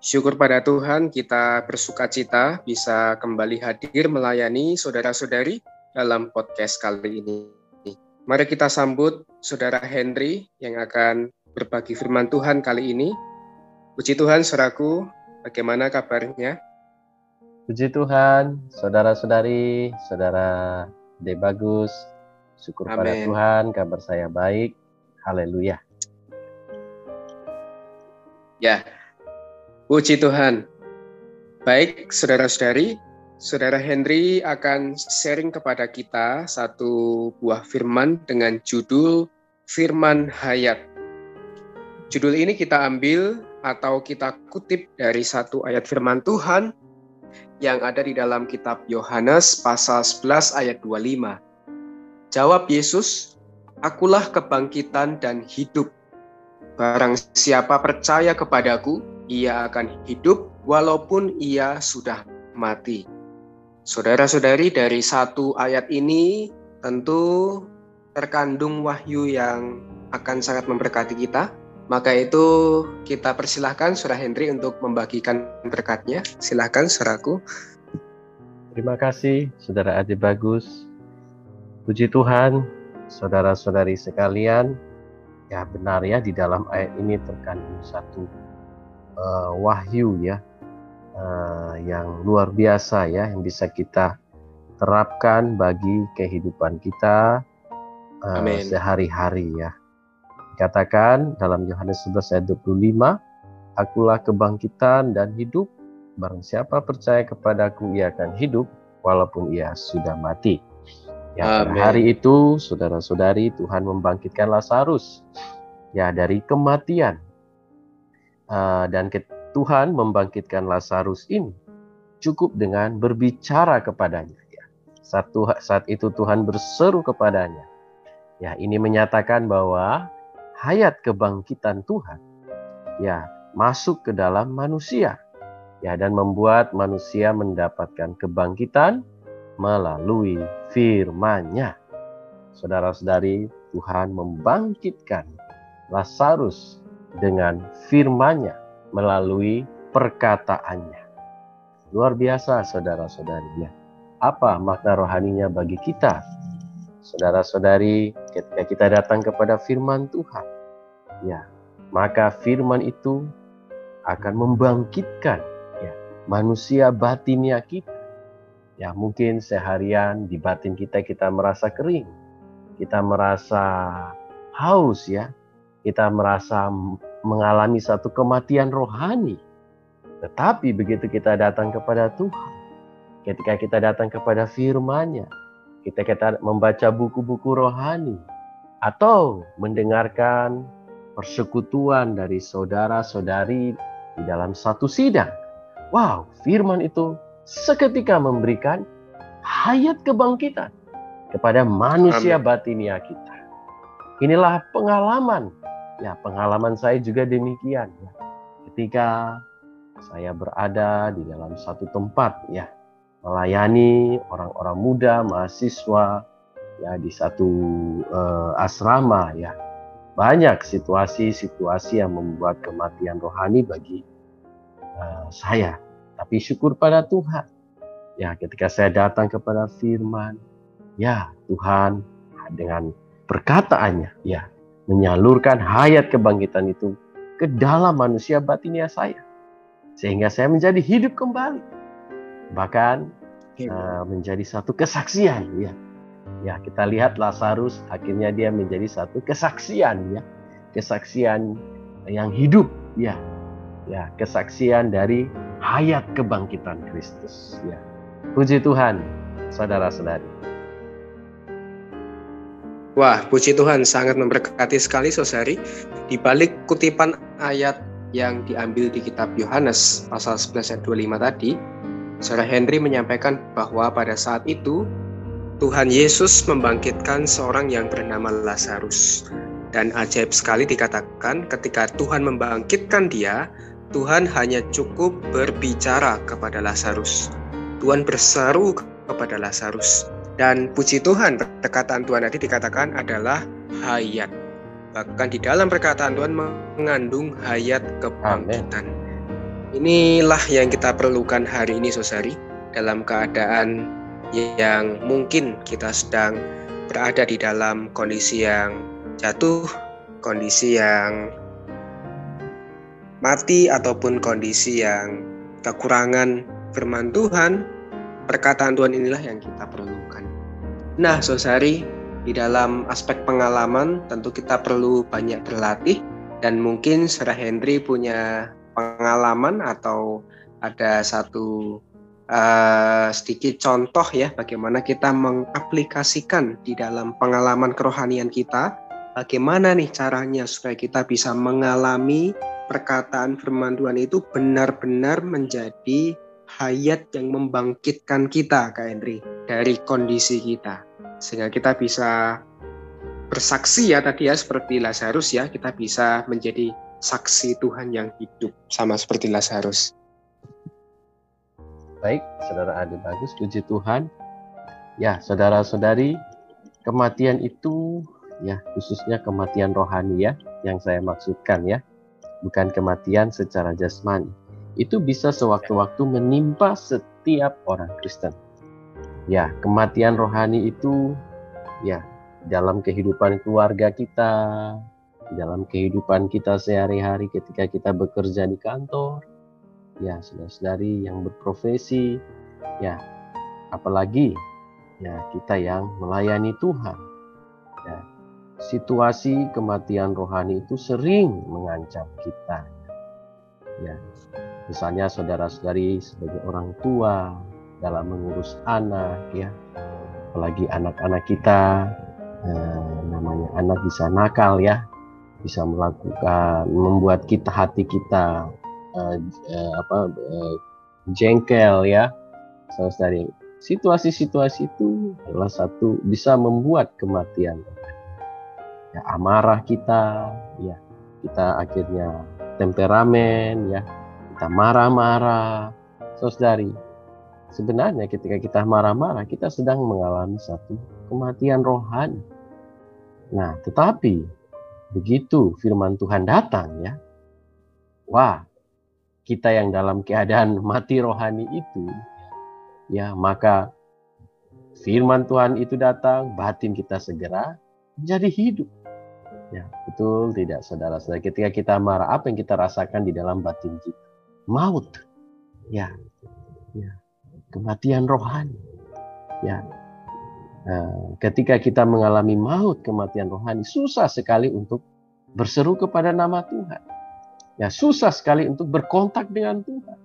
Syukur pada Tuhan kita bersuka cita bisa kembali hadir melayani saudara-saudari dalam podcast kali ini. Mari kita sambut Saudara Henry yang akan berbagi firman Tuhan kali ini. Puji Tuhan, saudaraku, bagaimana kabarnya? Puji Tuhan, saudara-saudari, saudara De Bagus, syukur Amen. pada Tuhan, kabar saya baik. Haleluya. Ya, Puji Tuhan. Baik, saudara-saudari, Saudara Henry akan sharing kepada kita satu buah firman dengan judul Firman Hayat. Judul ini kita ambil atau kita kutip dari satu ayat firman Tuhan yang ada di dalam kitab Yohanes pasal 11 ayat 25. Jawab Yesus, Akulah kebangkitan dan hidup. Barang siapa percaya kepadaku, ia akan hidup walaupun ia sudah mati. Saudara-saudari, dari satu ayat ini tentu terkandung wahyu yang akan sangat memberkati kita. Maka itu kita persilahkan Saudara Hendri untuk membagikan berkatnya. Silahkan saudaraku. Terima kasih Saudara Adi Bagus. Puji Tuhan, saudara-saudari sekalian. Ya benar ya di dalam ayat ini terkandung satu uh, wahyu ya uh, yang luar biasa ya yang bisa kita terapkan bagi kehidupan kita uh, sehari-hari ya. Dikatakan dalam Yohanes 11 ayat 25, Akulah kebangkitan dan hidup, barang siapa percaya kepadaku ia akan hidup walaupun ia sudah mati. Ya, hari itu saudara-saudari Tuhan membangkitkan Lazarus ya dari kematian uh, dan Tuhan membangkitkan Lazarus ini cukup dengan berbicara kepadanya. Ya. Satu saat itu Tuhan berseru kepadanya. Ya, ini menyatakan bahwa hayat kebangkitan Tuhan ya masuk ke dalam manusia. Ya, dan membuat manusia mendapatkan kebangkitan melalui firman-Nya. Saudara-saudari, Tuhan membangkitkan Lazarus dengan firman-Nya melalui perkataannya. Luar biasa saudara-saudarinya. Apa makna rohaninya bagi kita? Saudara-saudari, ketika kita datang kepada firman Tuhan, ya, maka firman itu akan membangkitkan ya, manusia batinnya kita. Ya, mungkin seharian di batin kita kita merasa kering. Kita merasa haus ya, kita merasa mengalami satu kematian rohani. Tetapi begitu kita datang kepada Tuhan, ketika kita datang kepada firman-Nya, kita kita membaca buku-buku rohani atau mendengarkan persekutuan dari saudara-saudari di dalam satu sidang. Wow, firman itu seketika memberikan hayat kebangkitan kepada manusia Amin. batinia kita. Inilah pengalaman Ya, pengalaman saya juga demikian. Ya. Ketika saya berada di dalam satu tempat, ya, melayani orang-orang muda, mahasiswa, ya di satu uh, asrama, ya, banyak situasi-situasi yang membuat kematian rohani bagi uh, saya. Tapi syukur pada Tuhan. Ya, ketika saya datang kepada Firman, ya Tuhan dengan perkataannya, ya menyalurkan hayat kebangkitan itu ke dalam manusia batinnya saya. Sehingga saya menjadi hidup kembali. Bahkan uh, menjadi satu kesaksian ya. Ya, kita lihat Lazarus akhirnya dia menjadi satu kesaksian ya. Kesaksian yang hidup ya. Ya, kesaksian dari hayat kebangkitan Kristus ya. Puji Tuhan, saudara-saudari. Wah, puji Tuhan sangat memberkati sekali Sosari. Di balik kutipan ayat yang diambil di kitab Yohanes pasal 11 ayat 25 tadi, Saudara Henry menyampaikan bahwa pada saat itu Tuhan Yesus membangkitkan seorang yang bernama Lazarus. Dan ajaib sekali dikatakan ketika Tuhan membangkitkan dia, Tuhan hanya cukup berbicara kepada Lazarus. Tuhan berseru kepada Lazarus. Dan puji Tuhan, perkataan Tuhan tadi dikatakan adalah hayat. Bahkan di dalam perkataan Tuhan mengandung hayat kebangkitan. Amen. Inilah yang kita perlukan hari ini, Sosari, dalam keadaan yang mungkin kita sedang berada di dalam kondisi yang jatuh, kondisi yang mati, ataupun kondisi yang kekurangan firman Tuhan, perkataan Tuhan inilah yang kita perlukan. Nah, Sosari, di dalam aspek pengalaman tentu kita perlu banyak berlatih dan mungkin Sarah Henry punya pengalaman atau ada satu uh, sedikit contoh ya bagaimana kita mengaplikasikan di dalam pengalaman kerohanian kita bagaimana nih caranya supaya kita bisa mengalami perkataan firman Tuhan itu benar-benar menjadi hayat yang membangkitkan kita Kak Henry dari kondisi kita sehingga kita bisa bersaksi ya tadi ya seperti Lazarus ya kita bisa menjadi saksi Tuhan yang hidup sama seperti Lazarus. Baik, saudara Adi bagus, puji Tuhan. Ya, saudara-saudari, kematian itu ya khususnya kematian rohani ya yang saya maksudkan ya, bukan kematian secara jasmani. Itu bisa sewaktu-waktu menimpa setiap orang Kristen. Ya, kematian rohani itu ya dalam kehidupan keluarga kita, dalam kehidupan kita sehari-hari ketika kita bekerja di kantor, ya saudara-saudari yang berprofesi, ya apalagi ya kita yang melayani Tuhan. Ya, situasi kematian rohani itu sering mengancam kita. Ya, misalnya saudara-saudari sebagai orang tua dalam mengurus anak, ya, apalagi anak-anak kita, eh, namanya anak bisa nakal ya, bisa melakukan membuat kita hati kita uh, uh, apa uh, jengkel ya. Dari situasi-situasi itu adalah satu bisa membuat kematian. Ya amarah kita ya. Kita akhirnya temperamen ya kita marah-marah saudari sebenarnya ketika kita marah-marah kita sedang mengalami satu kematian rohani nah tetapi begitu firman Tuhan datang ya, wah kita yang dalam keadaan mati rohani itu, ya maka firman Tuhan itu datang, batin kita segera menjadi hidup. Ya, betul tidak saudara-saudara? Ketika kita marah, apa yang kita rasakan di dalam batin kita? Maut. Ya. Ya. Kematian rohani. Ya, Nah, ketika kita mengalami maut kematian rohani, susah sekali untuk berseru kepada nama Tuhan. Ya, susah sekali untuk berkontak dengan Tuhan.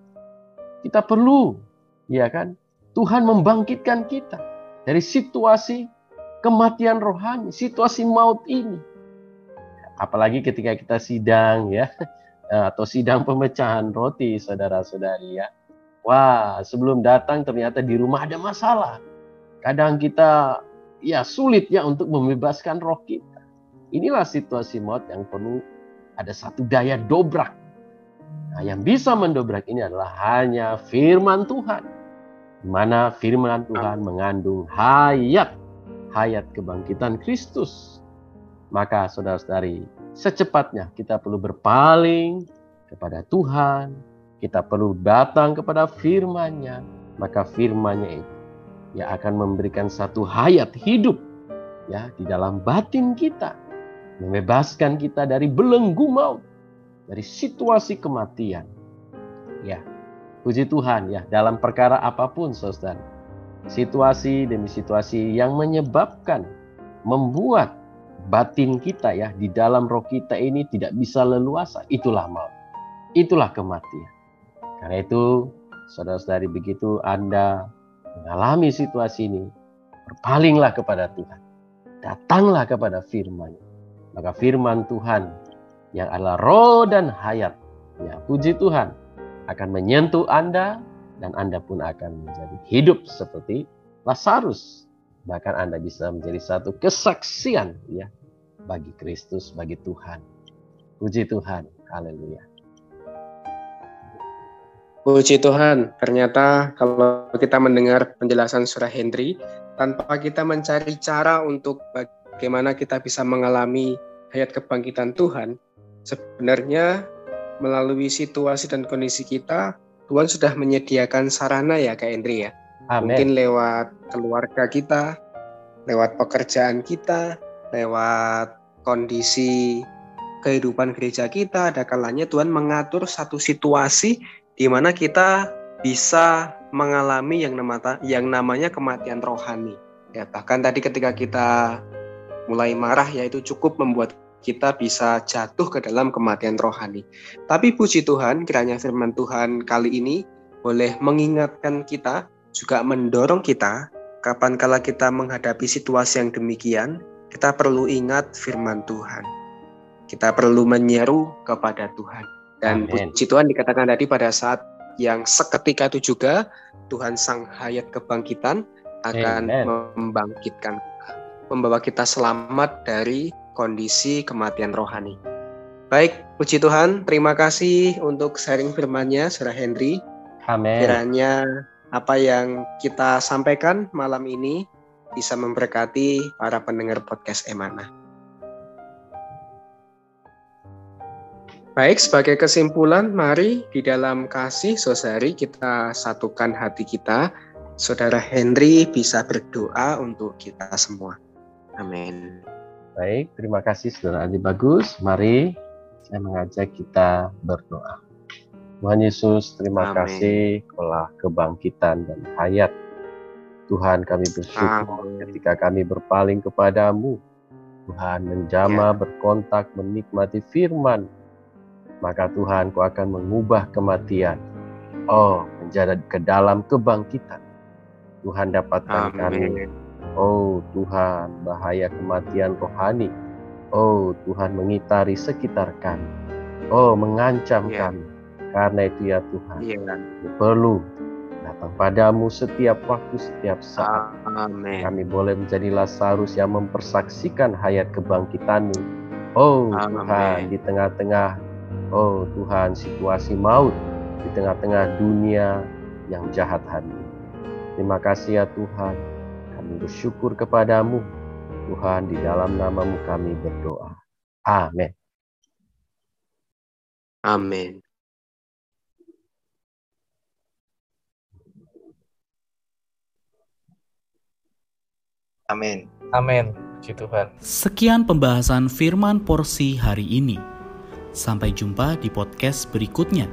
Kita perlu, ya kan? Tuhan membangkitkan kita dari situasi kematian rohani, situasi maut ini. Apalagi ketika kita sidang ya, atau sidang pemecahan roti, saudara-saudari ya. Wah, sebelum datang ternyata di rumah ada masalah Kadang kita ya sulit ya untuk membebaskan roh kita. Inilah situasi maut yang perlu ada satu daya dobrak. Nah, yang bisa mendobrak ini adalah hanya firman Tuhan. Di mana firman Tuhan mengandung hayat, hayat kebangkitan Kristus. Maka saudara-saudari, secepatnya kita perlu berpaling kepada Tuhan, kita perlu datang kepada firman-Nya, maka firman-Nya itu yang akan memberikan satu hayat hidup ya di dalam batin kita, membebaskan kita dari belenggu maut, dari situasi kematian. Ya, puji Tuhan ya dalam perkara apa pun saudara. Situasi demi situasi yang menyebabkan membuat batin kita ya di dalam roh kita ini tidak bisa leluasa, itulah maut. Itulah kematian. Karena itu saudara-saudari begitu Anda mengalami situasi ini, berpalinglah kepada Tuhan. Datanglah kepada firman. Maka firman Tuhan yang adalah roh dan hayat. Ya, puji Tuhan akan menyentuh Anda dan Anda pun akan menjadi hidup seperti Lazarus. Bahkan Anda bisa menjadi satu kesaksian ya bagi Kristus, bagi Tuhan. Puji Tuhan. Haleluya. Puji Tuhan, ternyata kalau kita mendengar penjelasan surah Hendri, tanpa kita mencari cara untuk bagaimana kita bisa mengalami hayat kebangkitan Tuhan, sebenarnya melalui situasi dan kondisi kita, Tuhan sudah menyediakan sarana ya Kak Hendri ya. Amen. Mungkin lewat keluarga kita, lewat pekerjaan kita, lewat kondisi kehidupan gereja kita, ada kalanya Tuhan mengatur satu situasi di mana kita bisa mengalami yang namanya yang namanya kematian rohani. Ya, bahkan tadi ketika kita mulai marah ya itu cukup membuat kita bisa jatuh ke dalam kematian rohani. Tapi puji Tuhan, kiranya firman Tuhan kali ini boleh mengingatkan kita, juga mendorong kita kapan kala kita menghadapi situasi yang demikian, kita perlu ingat firman Tuhan. Kita perlu menyeru kepada Tuhan. Dan Amen. puji Tuhan dikatakan tadi pada saat yang seketika itu juga Tuhan Sang Hayat Kebangkitan akan Amen. membangkitkan, membawa kita selamat dari kondisi kematian rohani. Baik, puji Tuhan, terima kasih untuk sharing firman-Nya, Saudara Henry. Amin. Kiranya apa yang kita sampaikan malam ini bisa memberkati para pendengar podcast Emana. Baik, sebagai kesimpulan, mari di dalam kasih saudari kita satukan hati kita. Saudara Henry bisa berdoa untuk kita semua. Amin. Baik, terima kasih Saudara Adi Bagus. Mari saya mengajak kita berdoa. Tuhan Yesus, terima Amin. kasih telah kebangkitan dan hayat. Tuhan kami bersyukur Amin. ketika kami berpaling kepadamu. Tuhan menjama, ya. berkontak, menikmati firman maka Tuhan kau akan mengubah kematian. Oh, menjadi ke dalam kebangkitan. Tuhan dapatkan Amin. kami. Oh Tuhan, bahaya kematian rohani. Oh Tuhan mengitari sekitar kami. Oh mengancam yeah. kami. Karena itu ya Tuhan, yeah. perlu datang padamu setiap waktu, setiap saat. Amin. Kami boleh menjadi Lazarus yang mempersaksikan hayat kebangkitanmu. Oh Amin. Tuhan, di tengah-tengah Oh Tuhan, situasi maut di tengah-tengah dunia yang jahat hari ini. Terima kasih ya Tuhan, kami bersyukur kepadamu. Tuhan, di dalam namamu kami berdoa. Amin. Amin. Amin. Amin. Puji Tuhan. Sekian pembahasan firman porsi hari ini. Sampai jumpa di podcast berikutnya.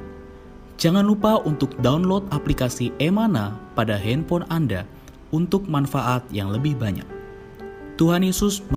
Jangan lupa untuk download aplikasi Emana pada handphone Anda untuk manfaat yang lebih banyak. Tuhan Yesus